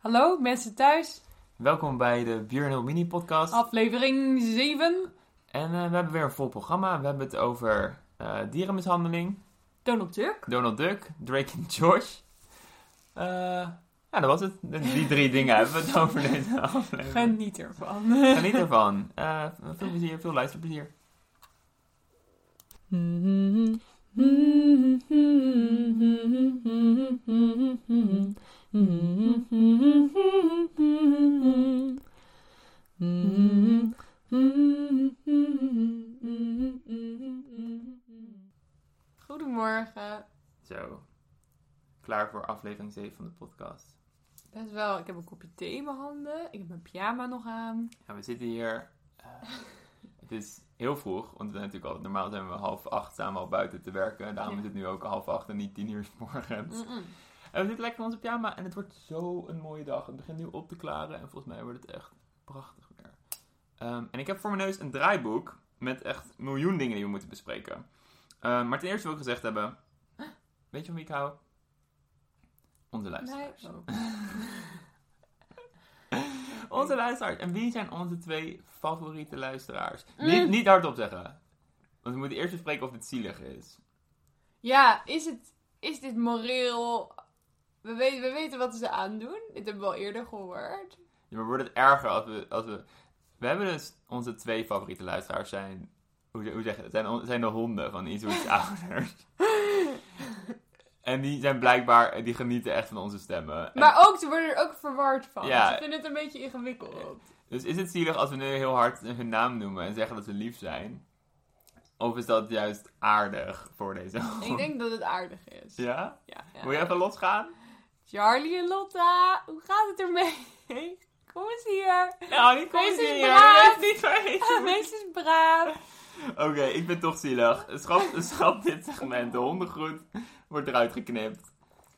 Hallo mensen thuis, Welkom bij de Bureau Mini podcast. aflevering 7. En eh, we hebben weer een vol programma. We hebben het over eh, dierenmishandeling, Donald Duck. Donald Duck, Drake en Josh. Eh, ja, dat was het. Die drie dingen hebben we het over deze aflevering. Geniet ervan. Geniet ervan. Veel plezier, veel luisterplezier. Goedemorgen. Zo. Klaar voor aflevering 7 van de podcast. Best wel, ik heb een kopje thee in mijn handen. Ik heb mijn pyjama nog aan. Ja, we zitten hier. eh, het is heel vroeg, want we zijn natuurlijk altijd, normaal zijn we half acht samen al buiten te werken. Daarom Ja. is het nu ook half acht en niet tien uur 's morgens. En we zitten lekker in onze pyjama en het wordt zo een mooie dag. Het begint nu op te klaren en volgens mij wordt het echt prachtig weer. Ehm, en ik heb voor mijn neus een draaiboek met echt miljoen dingen die we moeten bespreken. Ehm, maar ten eerste wil ik gezegd hebben, weet je van wie ik hou? Onze Nee. luisteraars. Oh. Onze luisteraars. En wie zijn onze twee favoriete luisteraars? Mm. Niet, niet hardop zeggen. Want we moeten eerst bespreken of het zielig is. Ja, is, het, is dit moreel... We weten, we weten wat ze aandoen. Dit hebben we al eerder gehoord. Ja, maar wordt het erger als we, als we... We hebben dus onze twee favoriete luisteraars zijn... Hoe, hoe zeg je dat? Zijn, zijn de honden van iets iets ouders. En die zijn blijkbaar... Die genieten echt van onze stemmen. En- Maar ook, ze worden er ook verward van. Ja. Ze vinden het een beetje ingewikkeld. Dus is het zielig als we nu heel hard hun naam noemen en zeggen dat ze lief zijn? Of is dat juist aardig voor deze hond? Ik denk dat het aardig is. Ja? Ja, ja. Wil je even losgaan? Charlie en Lotta, hoe gaat het ermee? Kom eens hier. Ja, niet Wees eens hier. braaf. Wees niet vergeten. Wees eens braaf. Oké, ik ben toch zielig. Schat, schat dit segment. De hondengroet wordt eruit geknipt.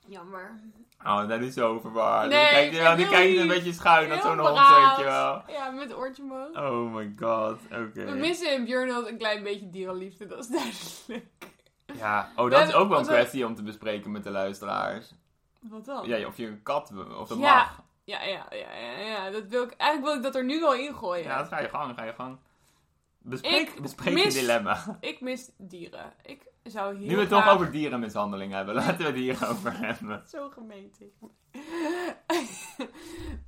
Jammer. Oh, dat is zo verwaard. Nee, ik ja, die kijkt een beetje schuin naar zo'n hond, weet je wel. Ja, met oortje omhoog. Oh my god, oké. We missen in een klein beetje dierenliefde, dat is duidelijk. Ja, oh, dat is ook wel een kwestie om te bespreken met de luisteraars. Wat dan? Ja, of je een kat, of dat Ja. mag. ja, ja, ja, ja, ja. Dat wil ik, eigenlijk wil ik dat er nu al ingooien. Ja, dat ga je gang, ga je gang. Bespreek, Ik bespreek mis- je dilemma. Ik mis dieren. Ik zou heel Nu we het graag... toch over dierenmishandeling hebben, laten we het hierover hebben. Zo gemeen.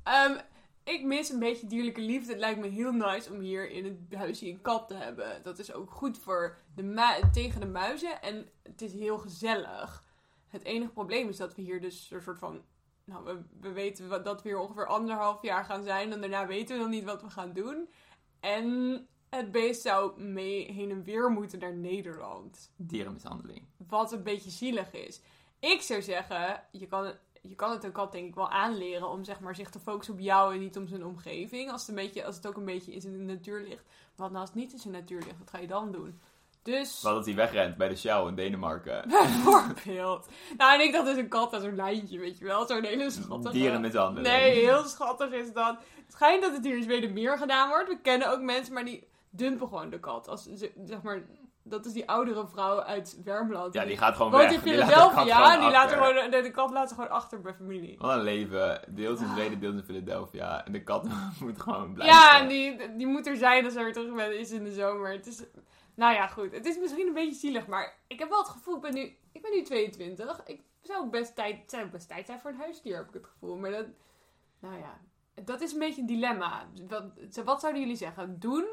Ehm, ik mis een beetje dierlijke liefde. Het lijkt me heel nice om hier in het huisje een kat te hebben. Dat is ook goed voor de tegen de muizen. En het is heel gezellig. Het enige probleem is dat we hier dus een soort van... Nou, we, we weten wat- dat we hier ongeveer anderhalf jaar gaan zijn. En daarna weten we nog niet wat we gaan doen. En het beest zou mee heen en weer moeten naar Nederland. Dierenmishandeling. Wat een beetje zielig is. Ik zou zeggen, je kan, je kan het een kat denk ik wel aanleren om zeg maar, zich te focussen op jou en niet om zijn omgeving. Als het, een beetje, als het ook een beetje in zijn natuur ligt. Maar wat nou als het niet in zijn natuur ligt, wat ga je dan doen? Dus, Wat als hij wegrent bij de Shell in Denemarken. bijvoorbeeld. Nou, en ik dacht dus een kat als een lijntje, weet je wel. Zo'n hele schattige... Dierenmishandeling. Nee, heel schattig is dat. Het schijnt dat het hier in Zweden meer gedaan wordt. We kennen ook mensen, maar die dumpen gewoon de kat. Als, ze- zeg maar, dat is die oudere vrouw uit Wermland. Ja, die gaat gewoon Woont weg. in Die laat de kat Philadelphia. gewoon Die laat gewoon, de, de kat laat ze gewoon achter bij familie. Wat een leven. Deels in Zweden, deels in Philadelphia. En de kat moet gewoon blijven. Ja, en die, die moet er zijn als er weer terug bent, is in de zomer. Het is, nou ja, goed. Het is misschien een beetje zielig, maar ik heb wel het gevoel, ik ben nu, ik ben nu 22. Ik zou best tijd, zou best tijd zijn voor een huisdier, heb ik het gevoel. Maar dat, nou ja, dat is een beetje een dilemma. Wat, wat zouden jullie zeggen? Doen?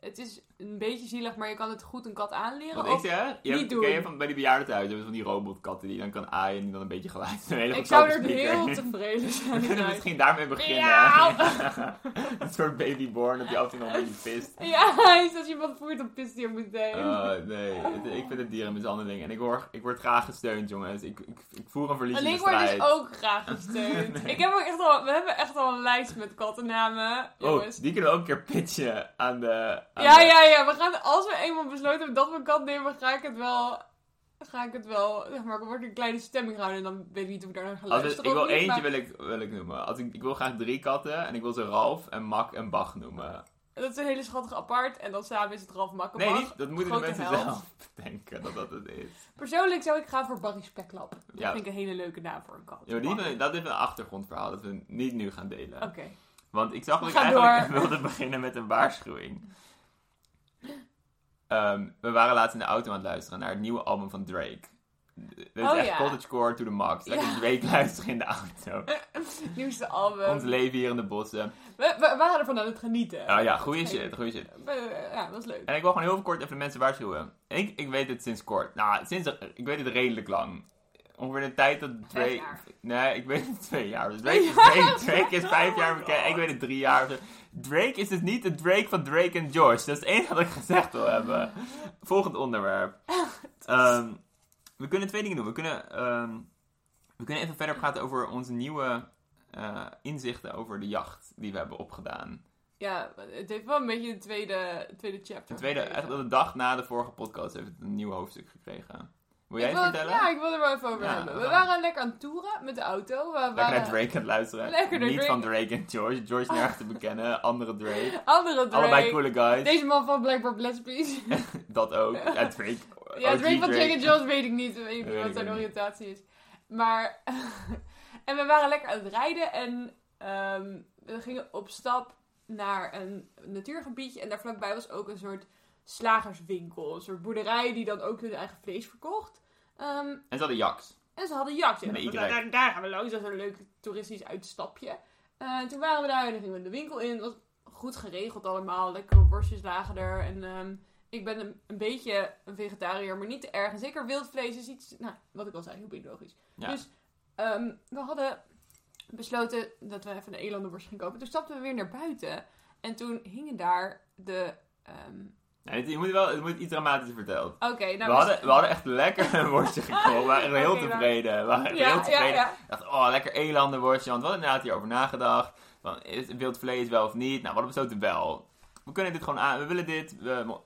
Het is een beetje zielig, maar je kan het goed een kat aanleren. Wat ik zeg, je niet hebt, doen. ken je van bij die bejaardentehuizen hebben van die robotkatten die je dan kan aaien en die dan een beetje geluid een ik zou er heel tevreden zijn. We kunnen uit. misschien daarmee beginnen. Miauw. een soort babyborn dat die af en toe nog een beetje pist. Ja, is als iemand voert, dan pist hij er meteen. Uh, nee, het- ik vind het dierenmishandeling. En ik word, ik word graag gesteund, jongens. Ik, ik, ik voer een verliezende En ik word strijd. dus ook graag gesteund. Nee. ik heb ook echt al, we hebben echt al een lijst met kattennamen. Oh, die kunnen we ook een keer pitchen aan de... aan ja, ja, ja. We gaan, als we eenmaal besloten hebben dat we een kat nemen, ga ik het wel... Ga ik het wel, zeg maar, word ik een kleine stemming houden en dan weet ik niet of ik daar naar ga luisteren ik wil niet, eentje maar- wil ik, wil ik noemen. Als ik, ik wil graag drie katten en ik wil ze Ralf en Mak en Bach noemen. Dat is een hele schattige apart. En dan samen is het Ralf Makkenbach. Nee, niet, dat moeten de mensen zelf bedenken dat dat het is. Persoonlijk zou ik gaan voor Barry Speklap. Dat Ja. vind ik een hele leuke naam voor een kat. Ja, maar die, dat is een achtergrondverhaal dat we niet nu gaan delen. Oké. Want ik zag dat ik eigenlijk door. wilde beginnen met een waarschuwing. Ehm, we waren laatst in de auto aan het luisteren naar het nieuwe album van Drake. Dit is Oh, echt ja. cottagecore to the max. Lekker Ja. Drake luisteren in de auto. Nieuwste album. Ons leven hier in de bossen. We, we waren ervan aan het genieten. Oh ja, goede Dat shit, goede shit. Ja, dat was leuk. En ik wil gewoon heel kort even de mensen waarschuwen. Ik, ik weet het sinds kort. Nou, sinds, ik weet het redelijk lang. Ongeveer de tijd dat jaar. Nee, ik weet het twee jaar. Dus Drake, Drake, Drake is vijf jaar bekend. Ik weet het drie jaar. Drake is dus niet de Drake van Drake en Josh. Dat is het enige wat ik gezegd wil hebben. Volgend onderwerp. Ehm, we kunnen twee dingen doen. We kunnen, ehm, we kunnen even verder praten over onze nieuwe eh, inzichten over de jacht die we hebben opgedaan. Ja, het heeft wel een beetje een tweede, tweede chapter. Ten tweede, gekregen. echt de dag na de vorige podcast heeft het een nieuw hoofdstuk gekregen. Wil jij Ik het wil- vertellen? Ja, ik wil er wel even over Ja, hebben. We dan- waren lekker aan het toeren met de auto. We Lekker waren naar Drake aan het luisteren. Lekker naar Niet Drake. van Drake en George. George nergens te bekennen. Andere Drake. Andere Drake. Allebei coole guys. Deze man van Blackboard Bless Please. Dat ook. Ja, Drake. ja, OG Drake van Drake and Jones weet ik niet. Weet niet wat zijn oriëntatie is. Maar... en we waren lekker aan het rijden. En ehm, we gingen op stap naar een natuurgebiedje. En daar vlakbij was ook een soort slagerswinkel. Een soort boerderij die dan ook hun eigen vlees verkocht. Ehm, En ze hadden jaks. En ze hadden jacht. Daar, daar, daar gaan we langs. Dat is een leuk toeristisch uitstapje. Eh, toen waren we daar en dan gingen we de winkel in. Het was goed geregeld allemaal. Lekkere borstjes lagen er. En ehm, ik ben een, een beetje een vegetariër, maar niet te erg. En zeker wildvlees is iets, nou, wat ik al zei, heel biologisch. Ja. Dus ehm, we hadden besloten dat we even een elandenborst gingen kopen. Toen stapten we weer naar buiten. En toen hingen daar de... Nee, het, je moet wel, het moet iets dramatischer verteld. Oké, nou... we, hadden, we hadden echt lekker een worstje gekocht. We waren heel tevreden. We waren heel ja, tevreden. ja. Dacht, oh, lekker elandenworstje. Want we hadden inderdaad hierover nagedacht. Van, is wild vlees wel of niet? Nou, we hadden besloten wel. We kunnen dit gewoon aan. We willen dit. We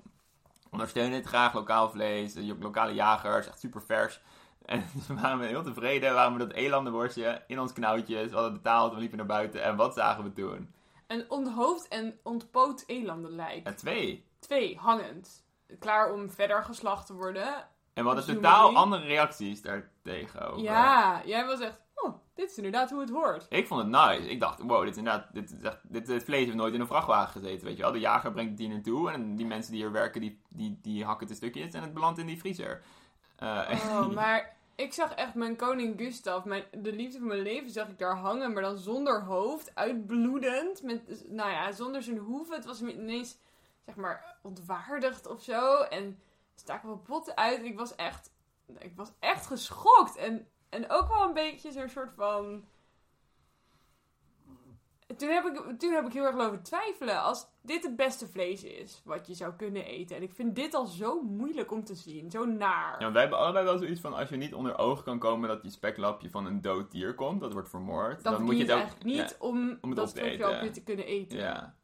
ondersteunen het graag. Lokaal vlees. eh, Lokale jagers. Echt super vers. En dus we waren heel tevreden. Waren we dat elandenworstje in ons knauwtjes. We hadden betaald. We liepen naar buiten. En wat zagen we toen? Een onthoofd en ontpoot elandenlijk. Ja, twee. Twee, hangend. Klaar om verder geslacht te worden. En we hadden Dus totaal andere reacties daartegen. over. Ja, jij was echt, oh, dit is inderdaad hoe het hoort. Ik vond het nice. Ik dacht, wow, dit is inderdaad, dit, is echt, dit, dit vlees heeft nooit in een vrachtwagen gezeten, weet je wel. De jager brengt het hier naartoe en die mensen die hier werken, die, die, die hakken het in stukjes en het belandt in die vriezer. Eh, Oh, maar ik zag echt mijn koning Gustav, mijn, de liefde van mijn leven, zag ik daar hangen, maar dan zonder hoofd, uitbloedend, met, nou ja, zonder zijn hoeven. Het was ineens, zeg maar, ontwaardigd of zo. En staken wel botten uit. Ik was echt, ik was echt geschokt. En, en ook wel een beetje zo'n soort van... Toen heb, ik, toen heb ik heel erg lopen twijfelen. Als dit het beste vlees is wat je zou kunnen eten. En ik vind dit al zo moeilijk om te zien. Zo naar. ja, wij hebben allebei wel zoiets van, als je niet onder ogen kan komen dat die speklapje van een dood dier komt, dat wordt vermoord, dan, dan, moet je het ook... niet om, om het dat op te eten. te kunnen eten. Ja.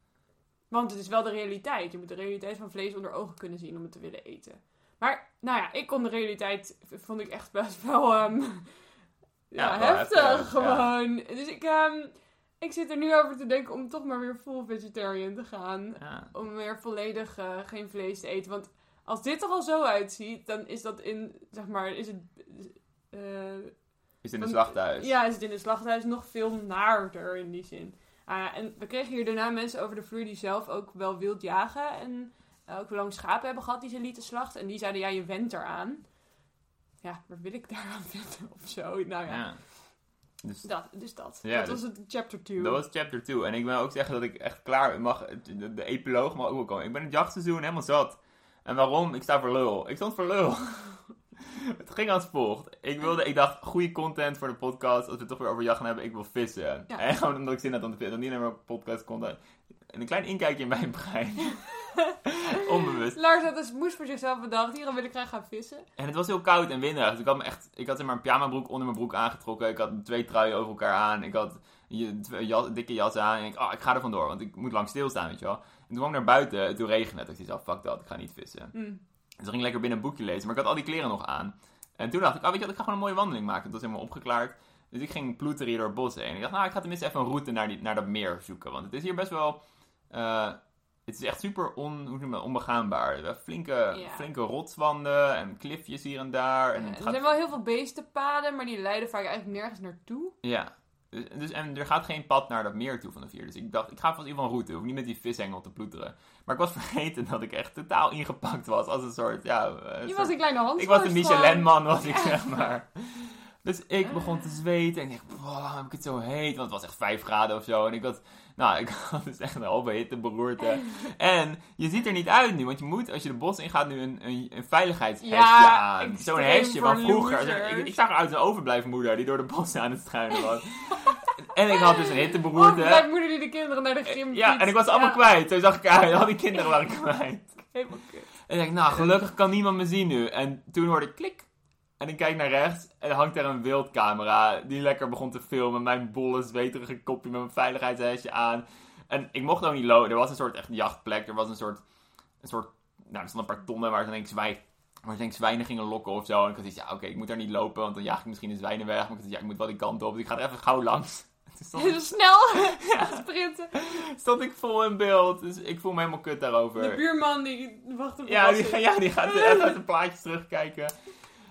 Want het is wel de realiteit. Je moet de realiteit van vlees onder ogen kunnen zien om het te willen eten. Maar, nou ja, ik kon de realiteit, vond ik echt best wel, ehm, ja, Ja, wel heftig, ja. gewoon. Dus ik, ehm, ik zit er nu over te denken om toch maar weer full vegetarian te gaan. Om weer volledig eh, geen vlees te eten. Want als dit er al zo uitziet, dan is dat in, zeg maar, is het... eh, Is in een slachthuis. ja, is het in het slachthuis nog veel naarder in die zin. Ja, en we kregen hier daarna mensen over de vloer die zelf ook wel wild jagen. En eh, ook wel lang schapen hebben gehad die ze lieten slachten. En die zeiden, ja, je went eraan. Ja, waar wil ik daaraan wennen of zo? Nou ja, Ja. Dus Dat, dus dat. Ja, dat dus- was het chapter 2. Dat was chapter 2. En ik wil ook zeggen dat ik echt klaar mag. De, de epiloog mag ook wel komen. Ik ben het jachtseizoen helemaal zat. En waarom? Ik sta voor lul. Ik stond voor lul. het ging als volgt. Ik, wilde, ik dacht, goede content voor de podcast. Als we het toch weer over jacht gaan hebben, ik wil vissen. Ja. En gewoon omdat ik zin had om te vissen. Niet alleen maar podcast content. En een klein inkijkje in mijn brein. Onbewust. Lars had een moes voor zichzelf bedacht. Hier wil ik graag gaan vissen. En het was heel koud en winderig. Dus ik had me echt, ik had zeg maar een pyjamabroek onder mijn broek aangetrokken. Ik had twee truien over elkaar aan. Ik had een jas- dikke jas aan. En ik, oh, ik ga er vandoor, want ik moet lang stilstaan, weet je wel. En toen kwam ik naar buiten, en toen regende het. Ik dacht, fuck dat, ik ga niet vissen. Hm. Dus ik ging lekker binnen een boekje lezen, maar ik had al die kleren nog aan. En toen dacht ik, oh, weet je wat, ik ga gewoon een mooie wandeling maken. Het was helemaal opgeklaard. Dus ik ging ploeteren hier door het bos heen. Ik dacht, nou, ik ga tenminste even een route naar, die, naar dat meer zoeken. Want het is hier best wel... eh, het is echt super on, hoe noem je dat, onbegaanbaar. Zijn Flinke, Ja. flinke rotswanden en klifjes hier en daar. En Ja, er gaat zijn wel heel veel beestenpaden, maar die leiden vaak eigenlijk nergens naartoe. Ja. Dus, dus, en er gaat geen pad naar dat meer toe van de vier. Dus ik dacht, ik ga vast iemand een route. Hoef niet met die vishengel te ploeteren. Maar ik was vergeten dat ik echt totaal ingepakt was. Als een soort, ja... een Je soort- was een kleine hand. ik was een Michelin-man, was ik, zeg maar. Dus ik begon te zweten. En ik dacht, wow, heb ik het zo heet? Want het was echt 5 graden of zo. En ik had, nou, ik had dus echt een halve hitteberoerte. En je ziet er niet uit nu. Want je moet, als je de bos ingaat, nu een, een, een veiligheidshesje Ja, aan. Zo'n hesje van vroeger. Ik, ik zag eruit als een overblijfmoeder die door de bossen aan het struinen was. En ik had dus een hitteberoerte. Oh, mijn moeder die de kinderen naar de gym Ja, en ik was allemaal Ja, kwijt. Zo zag ik uit. Al die kinderen waren kwijt. Helemaal kut. En ik denk, nou, gelukkig kan niemand me zien nu. En toen hoorde ik klik. En ik kijk naar rechts en er hangt daar een wildcamera die lekker begon te filmen. Mijn bolle, zweterige kopje met mijn veiligheidshesje aan. En ik mocht ook niet lopen. Er was een soort echt jachtplek. Er was een soort, een soort nou, er stonden een paar tonnen waar ze denk ik waar ze denk ik zwijnen gingen lokken of zo. En ik had zoiets, ja oké, ik moet daar niet lopen, want dan jaag ik misschien de zwijnen weg. Maar ik zoiets, ja, ik moet wel die kant op, dus ik ga er even gauw langs. Heel snel sprinten. stond ik vol in beeld, dus ik voel me helemaal kut daarover. De buurman die wacht op Ja, die, ja, die gaat uit de plaatjes terugkijken.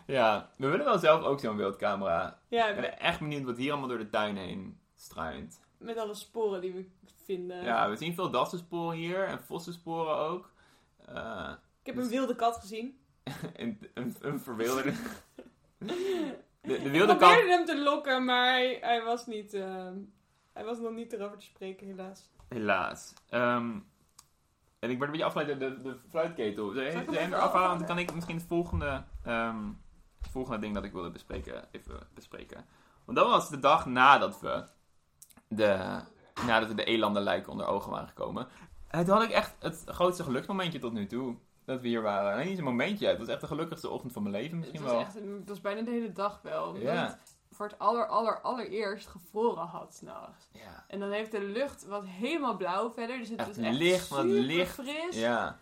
Ja, we willen wel zelf ook zo'n wildcamera. Ja, Ik ben echt benieuwd wat hier allemaal door de tuin heen struint. met alle sporen die we vinden. Ja, we zien veel dassensporen hier en vossensporen ook. Eh, Ik heb een wilde kat gezien. een, een, een verwilderde... De, de Ik probeerde hem te lokken, maar hij, hij was niet... ehm, hij was nog niet erover te spreken, helaas. Helaas. Ehm, en ik werd een beetje afgeleid door de, de fluitketel. Ik hem eraf halen? Want dan kan ik misschien het volgende, ehm, het volgende ding dat ik wilde bespreken even bespreken. Want dat was de dag nadat we de, nadat we de elandenlijken onder ogen waren gekomen. En toen had ik echt het grootste geluksmomentje tot nu toe. Dat we hier waren. Nee, niet een momentje. Het was echt de gelukkigste ochtend van mijn leven Het misschien was, wel. echt, het was bijna de hele dag wel. Omdat Ja. het voor het aller, aller, allereerst gevroren had s'nachts. Ja. En dan heeft de lucht was helemaal blauw verder. Dus het Echt was echt licht, wat licht. fris. Ja.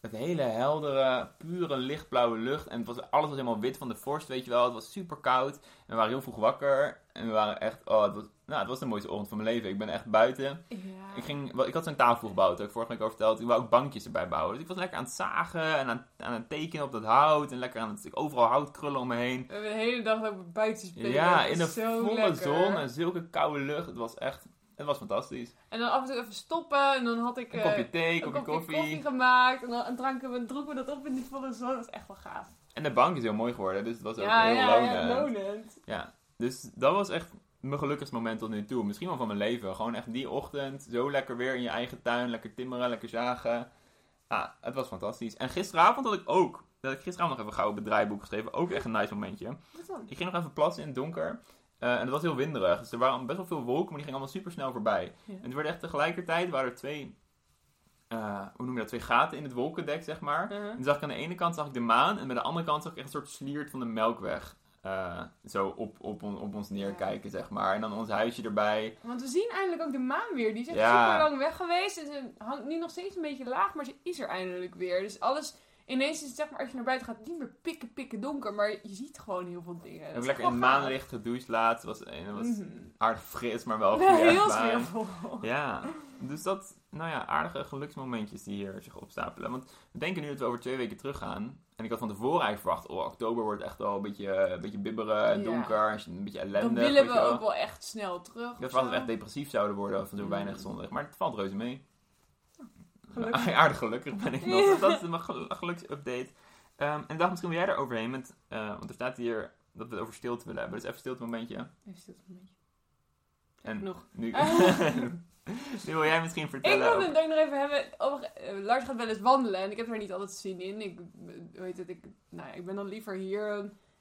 Het hele heldere, pure lichtblauwe lucht. En het was, alles was helemaal wit van de vorst, weet je wel. Het was super koud. En we waren heel vroeg wakker. En we waren echt... Oh, het was, nou, het was de mooiste ochtend van mijn leven. Ik ben echt buiten. Ja. Ik, ging, ik had zo'n tafel gebouwd, dat heb ik vorige week al verteld. Ik wou ook bankjes erbij bouwen. Dus ik was lekker aan het zagen en aan, aan het tekenen op dat hout. En lekker aan het overal hout krullen om me heen. We hebben de hele dag ook buiten spelen. Ja, in de volle lekker. zon en zulke koude lucht. Het was echt... Het was fantastisch. En dan af en toe even stoppen. En dan had ik Een eh, kopje thee, een kopje koffie. koffie gemaakt. En dan dranken we, dronken we dat op in die volle zon. Dat was echt wel gaaf. En de bank is heel mooi geworden, dus het was ook heel ja, lonend. ja, lonend. Ja, dus dat was echt mijn gelukkigste moment tot nu toe. Misschien wel van mijn leven. Gewoon echt die ochtend, zo lekker weer in je eigen tuin, lekker timmeren, lekker zagen. Ah, het was fantastisch. En gisteravond had ik ook, dat ik gisteravond nog even gauw op het draaiboek geschreven, ook echt een nice momentje. Ik ging nog even plassen in het donker. eh, en het was heel winderig, dus er waren best wel veel wolken, maar die gingen allemaal super snel voorbij. Ja. En het werd echt tegelijkertijd, waren er twee, eh, hoe noem je dat, twee gaten in het wolkendek, zeg maar. Uh-huh. En zag ik aan de ene kant zag ik de maan en bij de andere kant zag ik echt een soort sliert van de melkweg. Eh, zo op, op, op ons neerkijken, zeg maar. En dan ons huisje erbij. Want we zien eindelijk ook de maan weer. Die is echt Ja. super lang weg geweest. En ze hangt nu nog steeds een beetje laag, maar ze is er eindelijk weer. Dus alles, ineens is het zeg maar, als je naar buiten gaat, niet meer pikken, pikken donker. Maar je ziet gewoon heel veel dingen. Ook is lekker in maanlicht gedoucht laatst. Was, en was Mhm. aardig fris, maar wel heel sfeervol. Ja, dus dat, nou ja, aardige geluksmomentjes die hier zich opstapelen. Want we denken nu dat we over twee weken teruggaan. En ik had van tevoren eigenlijk verwacht, oh, oktober wordt echt wel een beetje, een beetje bibberen, Ja. donker, een beetje ellendig. Dan willen we ook wel echt snel terug. Ik dacht wel dat we echt depressief zouden worden van zo weinig zondag. Maar het valt reuze mee. Gelukkig. Aardig gelukkig ben ik nog. Dat is mijn gel- geluksupdate. Ehm, en ik dacht misschien wil jij er overheen met, eh, want er staat hier dat we het over stilte willen hebben. Dus even stilte momentje. Even stil een beetje. En Genoeg. nu, nu wil jij misschien Ik vertellen. wilde over- het ook nog even hebben over... eh, Lars gaat wel eens wandelen en ik heb er niet altijd zin in. Ik, eh, weet het, ik, nou ja, ik ben dan liever hier.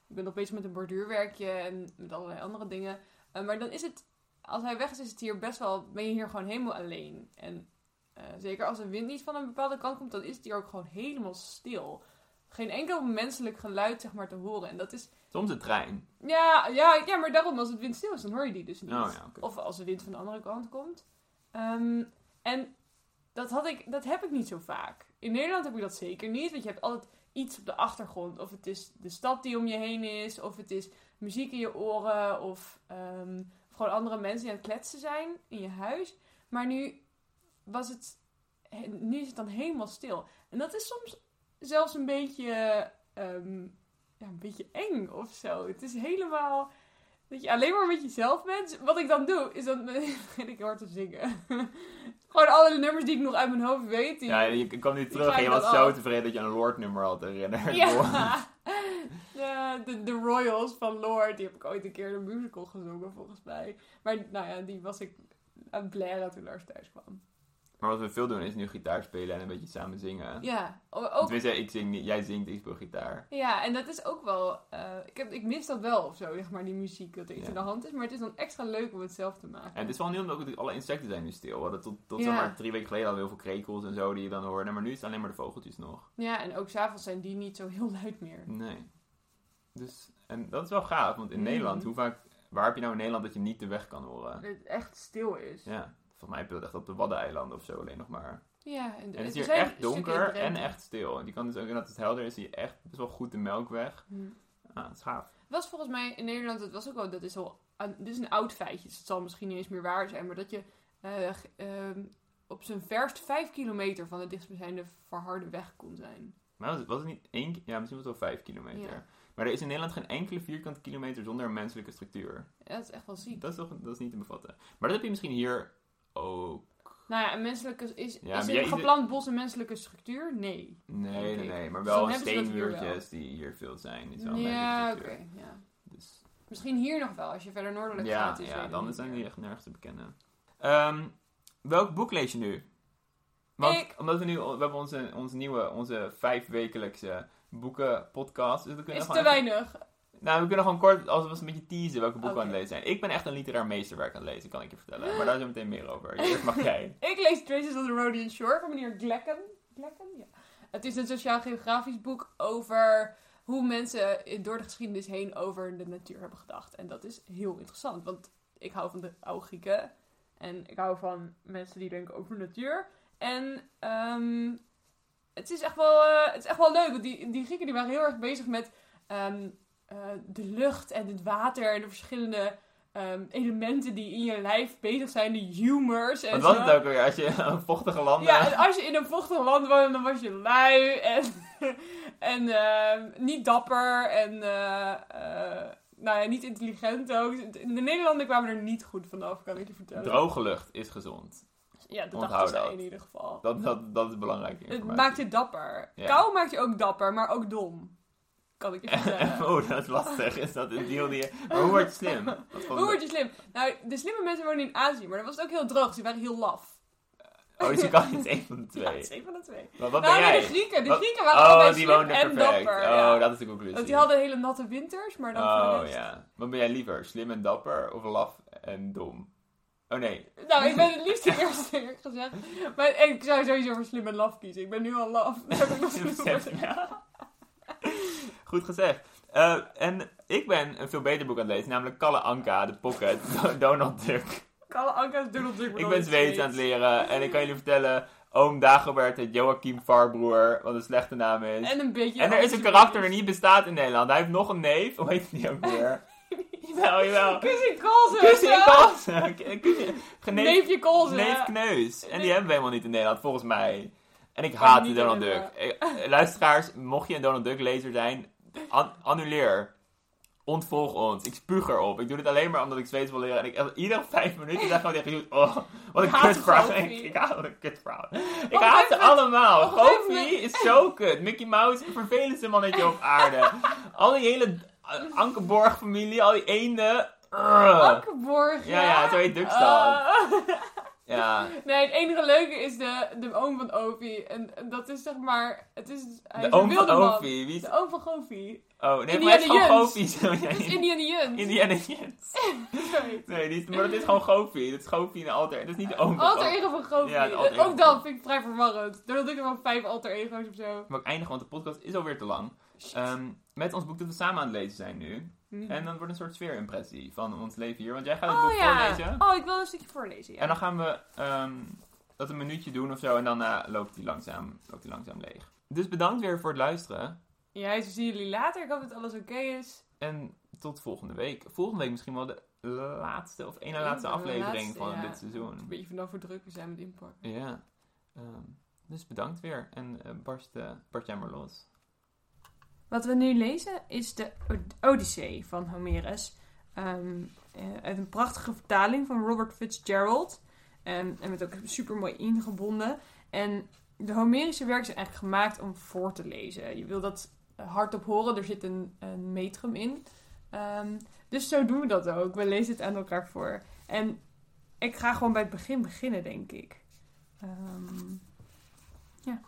Ik ben nog bezig met een borduurwerkje en met allerlei andere dingen. Maar dan is het... Als hij weg is, is het hier best wel... Ben je hier gewoon helemaal alleen. En eh, zeker als de wind niet van een bepaalde kant komt, dan is het hier ook gewoon helemaal stil. Geen enkel menselijk geluid, zeg maar, te horen. En dat is... Soms een trein. Ja, ja, ja, maar daarom, als het windstil is, dan hoor je die dus niet. Oh ja. Of als de wind van de andere kant komt. Ehm, en dat, had ik, dat heb ik niet zo vaak. In Nederland heb ik dat zeker niet. Want je hebt altijd iets op de achtergrond. Of het is de stad die om je heen is. Of het is muziek in je oren. Of, ehm, of gewoon andere mensen die aan het kletsen zijn in je huis. Maar nu was het he- nu is het dan helemaal stil. En dat is soms zelfs een beetje, ehm, ja, een beetje eng of zo. Het is helemaal dat je alleen maar met jezelf bent. Wat ik dan doe, is dan begin ik hard te zingen. Gewoon alle nummers die ik nog uit mijn hoofd weet. Die, Ja, je kwam nu die terug en je was zo af. tevreden dat je een Lord-nummer had herinnerd. Ja. De, de, de Royals van Lord, die heb ik ooit een keer in een musical gezongen volgens mij. Maar nou ja, die was ik aan het blaren toen Lars thuis kwam. Maar wat we veel doen is nu gitaar spelen en een beetje samen zingen. Ja, ook, Tenminste, ik zing niet, jij zingt, ik speel gitaar. ja, en dat is ook wel, eh, ik, heb, ik mis dat wel of zo, zeg maar, die muziek, dat er iets Ja. in de hand is. Maar het is dan extra leuk om het zelf te maken. En het is wel nieuw omdat alle insecten zijn nu stil. We hadden tot, tot Ja. zeg maar drie weken geleden al heel veel krekels en zo die je dan hoorde. Maar nu is het alleen maar de vogeltjes nog. Ja, en ook s'avonds zijn die niet zo heel luid meer. Nee. Dus, en dat is wel gaaf, want in Mhm. Nederland, hoe vaak, waar heb je nou in Nederland dat je niet de weg kan horen? Dat het echt stil is. Ja, volgens mij heb je dat echt op de Waddeneilanden of zo alleen nog maar. Ja, En het er is hier echt donker en echt stil. En je kan dus ook, en dat het helder is, zie je echt best wel goed de melkweg. Hm. Ah, dat is gaaf. Het was volgens mij in Nederland, het was ook wel, dat is al, dit is een oud feitje, dus het zal misschien niet eens meer waar zijn, maar dat je eh, ehm, op zijn verst vijf kilometer van de dichtstbijzijnde verharde weg kon zijn. Maar was het, was het niet één, ja misschien was het wel vijf kilometer. Ja. Maar er is in Nederland geen enkele vierkante kilometer zonder een menselijke structuur. Ja, dat is echt wel ziek. Dat is, toch, dat is niet te bevatten. Maar dat heb je misschien hier ook. Nou ja, een menselijke, is, Ja, is een geplant bos een menselijke structuur? Nee. Nee, nee, nee. Maar Dus wel hier steenmuurtjes die hier veel zijn. Wel Ja, oké. ja. Dus, Misschien hier nog wel, als je verder noordelijk ja, gaat. Is ja dan zijn die echt nergens te bekennen. Ehm, welk boek lees je nu? Want, Ik- Omdat we nu, we hebben onze, onze nieuwe, onze vijfwekelijkse boekenpodcast. Dus we kunnen Is te weinig. Nou, we kunnen gewoon kort, als we een beetje teasen welke boeken we aan het lezen zijn. Ik ben echt een literair meesterwerk aan het lezen, kan ik je vertellen. Maar daar zo meteen meer over. Eerst mag jij. Ik lees Traces of the Rhodian Shore van meneer Glekken. Glekken? Ja. Het is een sociaal-geografisch boek over hoe mensen in- door de geschiedenis heen over de natuur hebben gedacht. En dat is heel interessant, want ik hou van de oude Grieken. En ik hou van mensen die denken over de natuur. En ehm, het, is echt wel, eh, het is echt wel leuk, want die, die Grieken die waren heel erg bezig met ehm, eh, de lucht en het water en de verschillende ehm, elementen die in je lijf bezig zijn, de humors en Wat was zo. het ook weer? Als je een vochtige landen... Ja, en als je in een vochtig land woonde, dan was je lui en, en ehm, niet dapper en eh, eh, nou ja, niet intelligent ook. De Nederlanders kwamen er niet goed vanaf, kan ik je vertellen. Droge lucht is gezond. Ja, dat dachten dat. in ieder geval. Dat, dat, dat is belangrijke Het maakt je dapper. Ja. Kou maakt je ook dapper, maar ook dom. Kan ik je vertellen. oh, dat is lastig. Is dat een deal die je... Maar hoe word je slim? Hoe word je slim? Nou, de slimme mensen wonen in Azië, maar dan was het ook heel droog. dus Die waren heel laf. Oh, dus je kan niet één van de Ja, twee. het is één van de twee. Maar wat nou, ben nee, jij? de Grieken. De Wat- Grieken waren Oh, allebei die slim en perfect. dapper. oh, ja. dat is de conclusie. Want die hadden hele natte winters, maar dan Oh, rest- ja. Wat ben jij liever? Slim en dapper of laf en dom? Oh, nee. Nou, ik ben het liefst de eerste eerlijk gezegd. Maar ik zou sowieso voor slim en laf kiezen. Ik ben nu al laf. Dat heb ik nog niet. Goed gezegd. Eh, en ik ben een veel beter boek aan het lezen, namelijk Kalle Anka, de Pocket, Donald Duck. Kalle Anka's Donald Duck. Ik ben Zweeds aan het leren en ik kan jullie vertellen, oom Dagobert heet Joachim Farbroer, wat een slechte naam is. En een beetje... En er is een karakter die niet bestaat in Nederland. Hij heeft nog een neef, hoe heet die ook weer? jawel, jawel. Kusje en Kalsen. Kusje- Neefje Kolze. Neef Kneus. En die hebben we helemaal niet in Nederland, volgens mij. En ik haat Donald Duck. herinneren. Eh, Luisteraars, mocht je een Donald Duck lezer zijn, an- annuleer. Ontvolg ons. Ik spuug erop. Ik doe dit alleen maar omdat ik Zweeds wil leren. En ik iedere vijf minuten zeg gewoon tegen jullie, oh, wat een kutvrouw. Ik, ik haat een kutvrouw. Ik haat ze allemaal. Goofy is zo kut. Mickey Mouse, vervelendste mannetje op aarde. Al die hele uh, Ankeborg-familie, al die eenden. Ugh. Ankeborg. Ja, ja, zo heet Duckstad. Eh, Ja, nee, het enige leuke is de, de oom van Ovi. En dat is zeg maar... Het is, hij de is een oom van man. Ovi. Wie is... De oom van Goofy. Oh, nee, Indiana maar hij is gewoon ja, Dat is Indiana Jones. Indiana. Sorry. Nee, die is, maar dat is gewoon Goofy. Dat is Goofy in alter. Dat is niet de oom van Alter ego van Goofy. Ja, het alter ego Ook dat vind ik vrij verwarrend. Donald Duck heeft wel vijf alter ego's of zo. Maar ik eindig, want de podcast is alweer te lang. Ehm, met ons boek dat we samen aan het lezen zijn nu. Hm. En dan wordt een soort sfeerimpressie van ons leven hier. Want jij gaat het boek Oh ja. voorlezen. Oh, ik wil een stukje voorlezen. Ja. En dan gaan we ehm, dat een minuutje doen of zo. En daarna loopt hij langzaam, loopt langzaam leeg. Dus bedankt weer voor het luisteren. Ja, zo zien jullie later. Ik hoop dat alles oké is. En tot volgende week. Volgende week misschien wel de laatste of ene laatste aflevering laatste, van ja. dit seizoen. Een beetje vanaf hoe druk we zijn met inpakken. Ja. Ehm, dus bedankt weer en uh, barst, uh, barst jij maar los. Wat we nu lezen is de Odyssee van Homerus. Um, uit een prachtige vertaling van Robert Fitzgerald. Um, en met ook super mooi ingebonden. En de Homerische werken zijn eigenlijk gemaakt om voor te lezen. Je wil dat hardop horen, er zit een, metrum in. Um, dus zo doen we dat ook. We lezen het aan elkaar voor. En ik ga gewoon bij het begin beginnen, denk ik. Ja.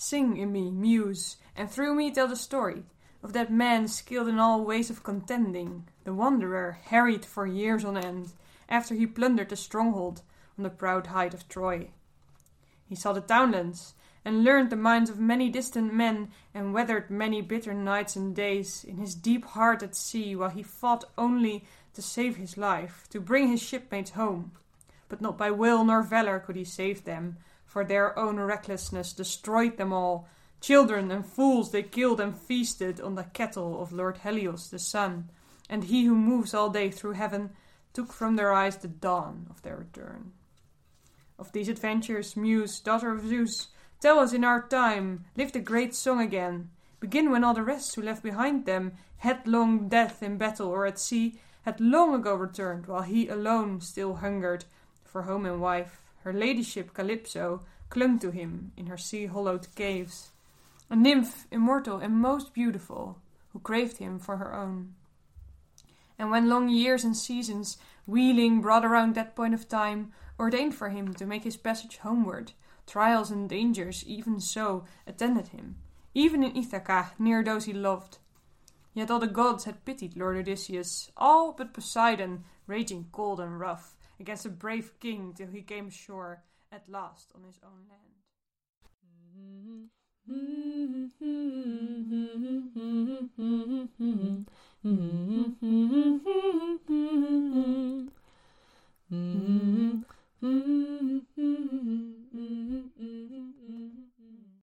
Sing in me, muse, and through me tell the story of that man skilled in all ways of contending, the wanderer, harried for years on end, after he plundered the stronghold on the proud height of Troy. He saw the townlands, and learned the minds of many distant men, and weathered many bitter nights and days in his deep heart at sea, while he fought only to save his life, to bring his shipmates home. But not by will nor valor could he save them, for their own recklessness destroyed them all. Children and fools they killed and feasted on the cattle of Lord Helios the sun, and he who moves all day through heaven took from their eyes the dawn of their return. Of these adventures, Muse, daughter of Zeus, tell us in our time, live the great song again. Begin when all the rest who left behind them headlong death in battle or at sea had long ago returned, while he alone still hungered for home and wife. Her ladyship Calypso clung to him in her sea hollowed caves, a nymph immortal and most beautiful, who craved him for her own. And when long years and seasons, wheeling brought around that point of time, ordained for him to make his passage homeward. Trials and dangers, even so, attended him, even in Ithaca, near those he loved. Yet all the gods had pitied Lord Odysseus, all but Poseidon, raging cold and rough against a brave king till he came ashore at last on his own land. Mm-hmm. Mm-hmm. Mm-hmm.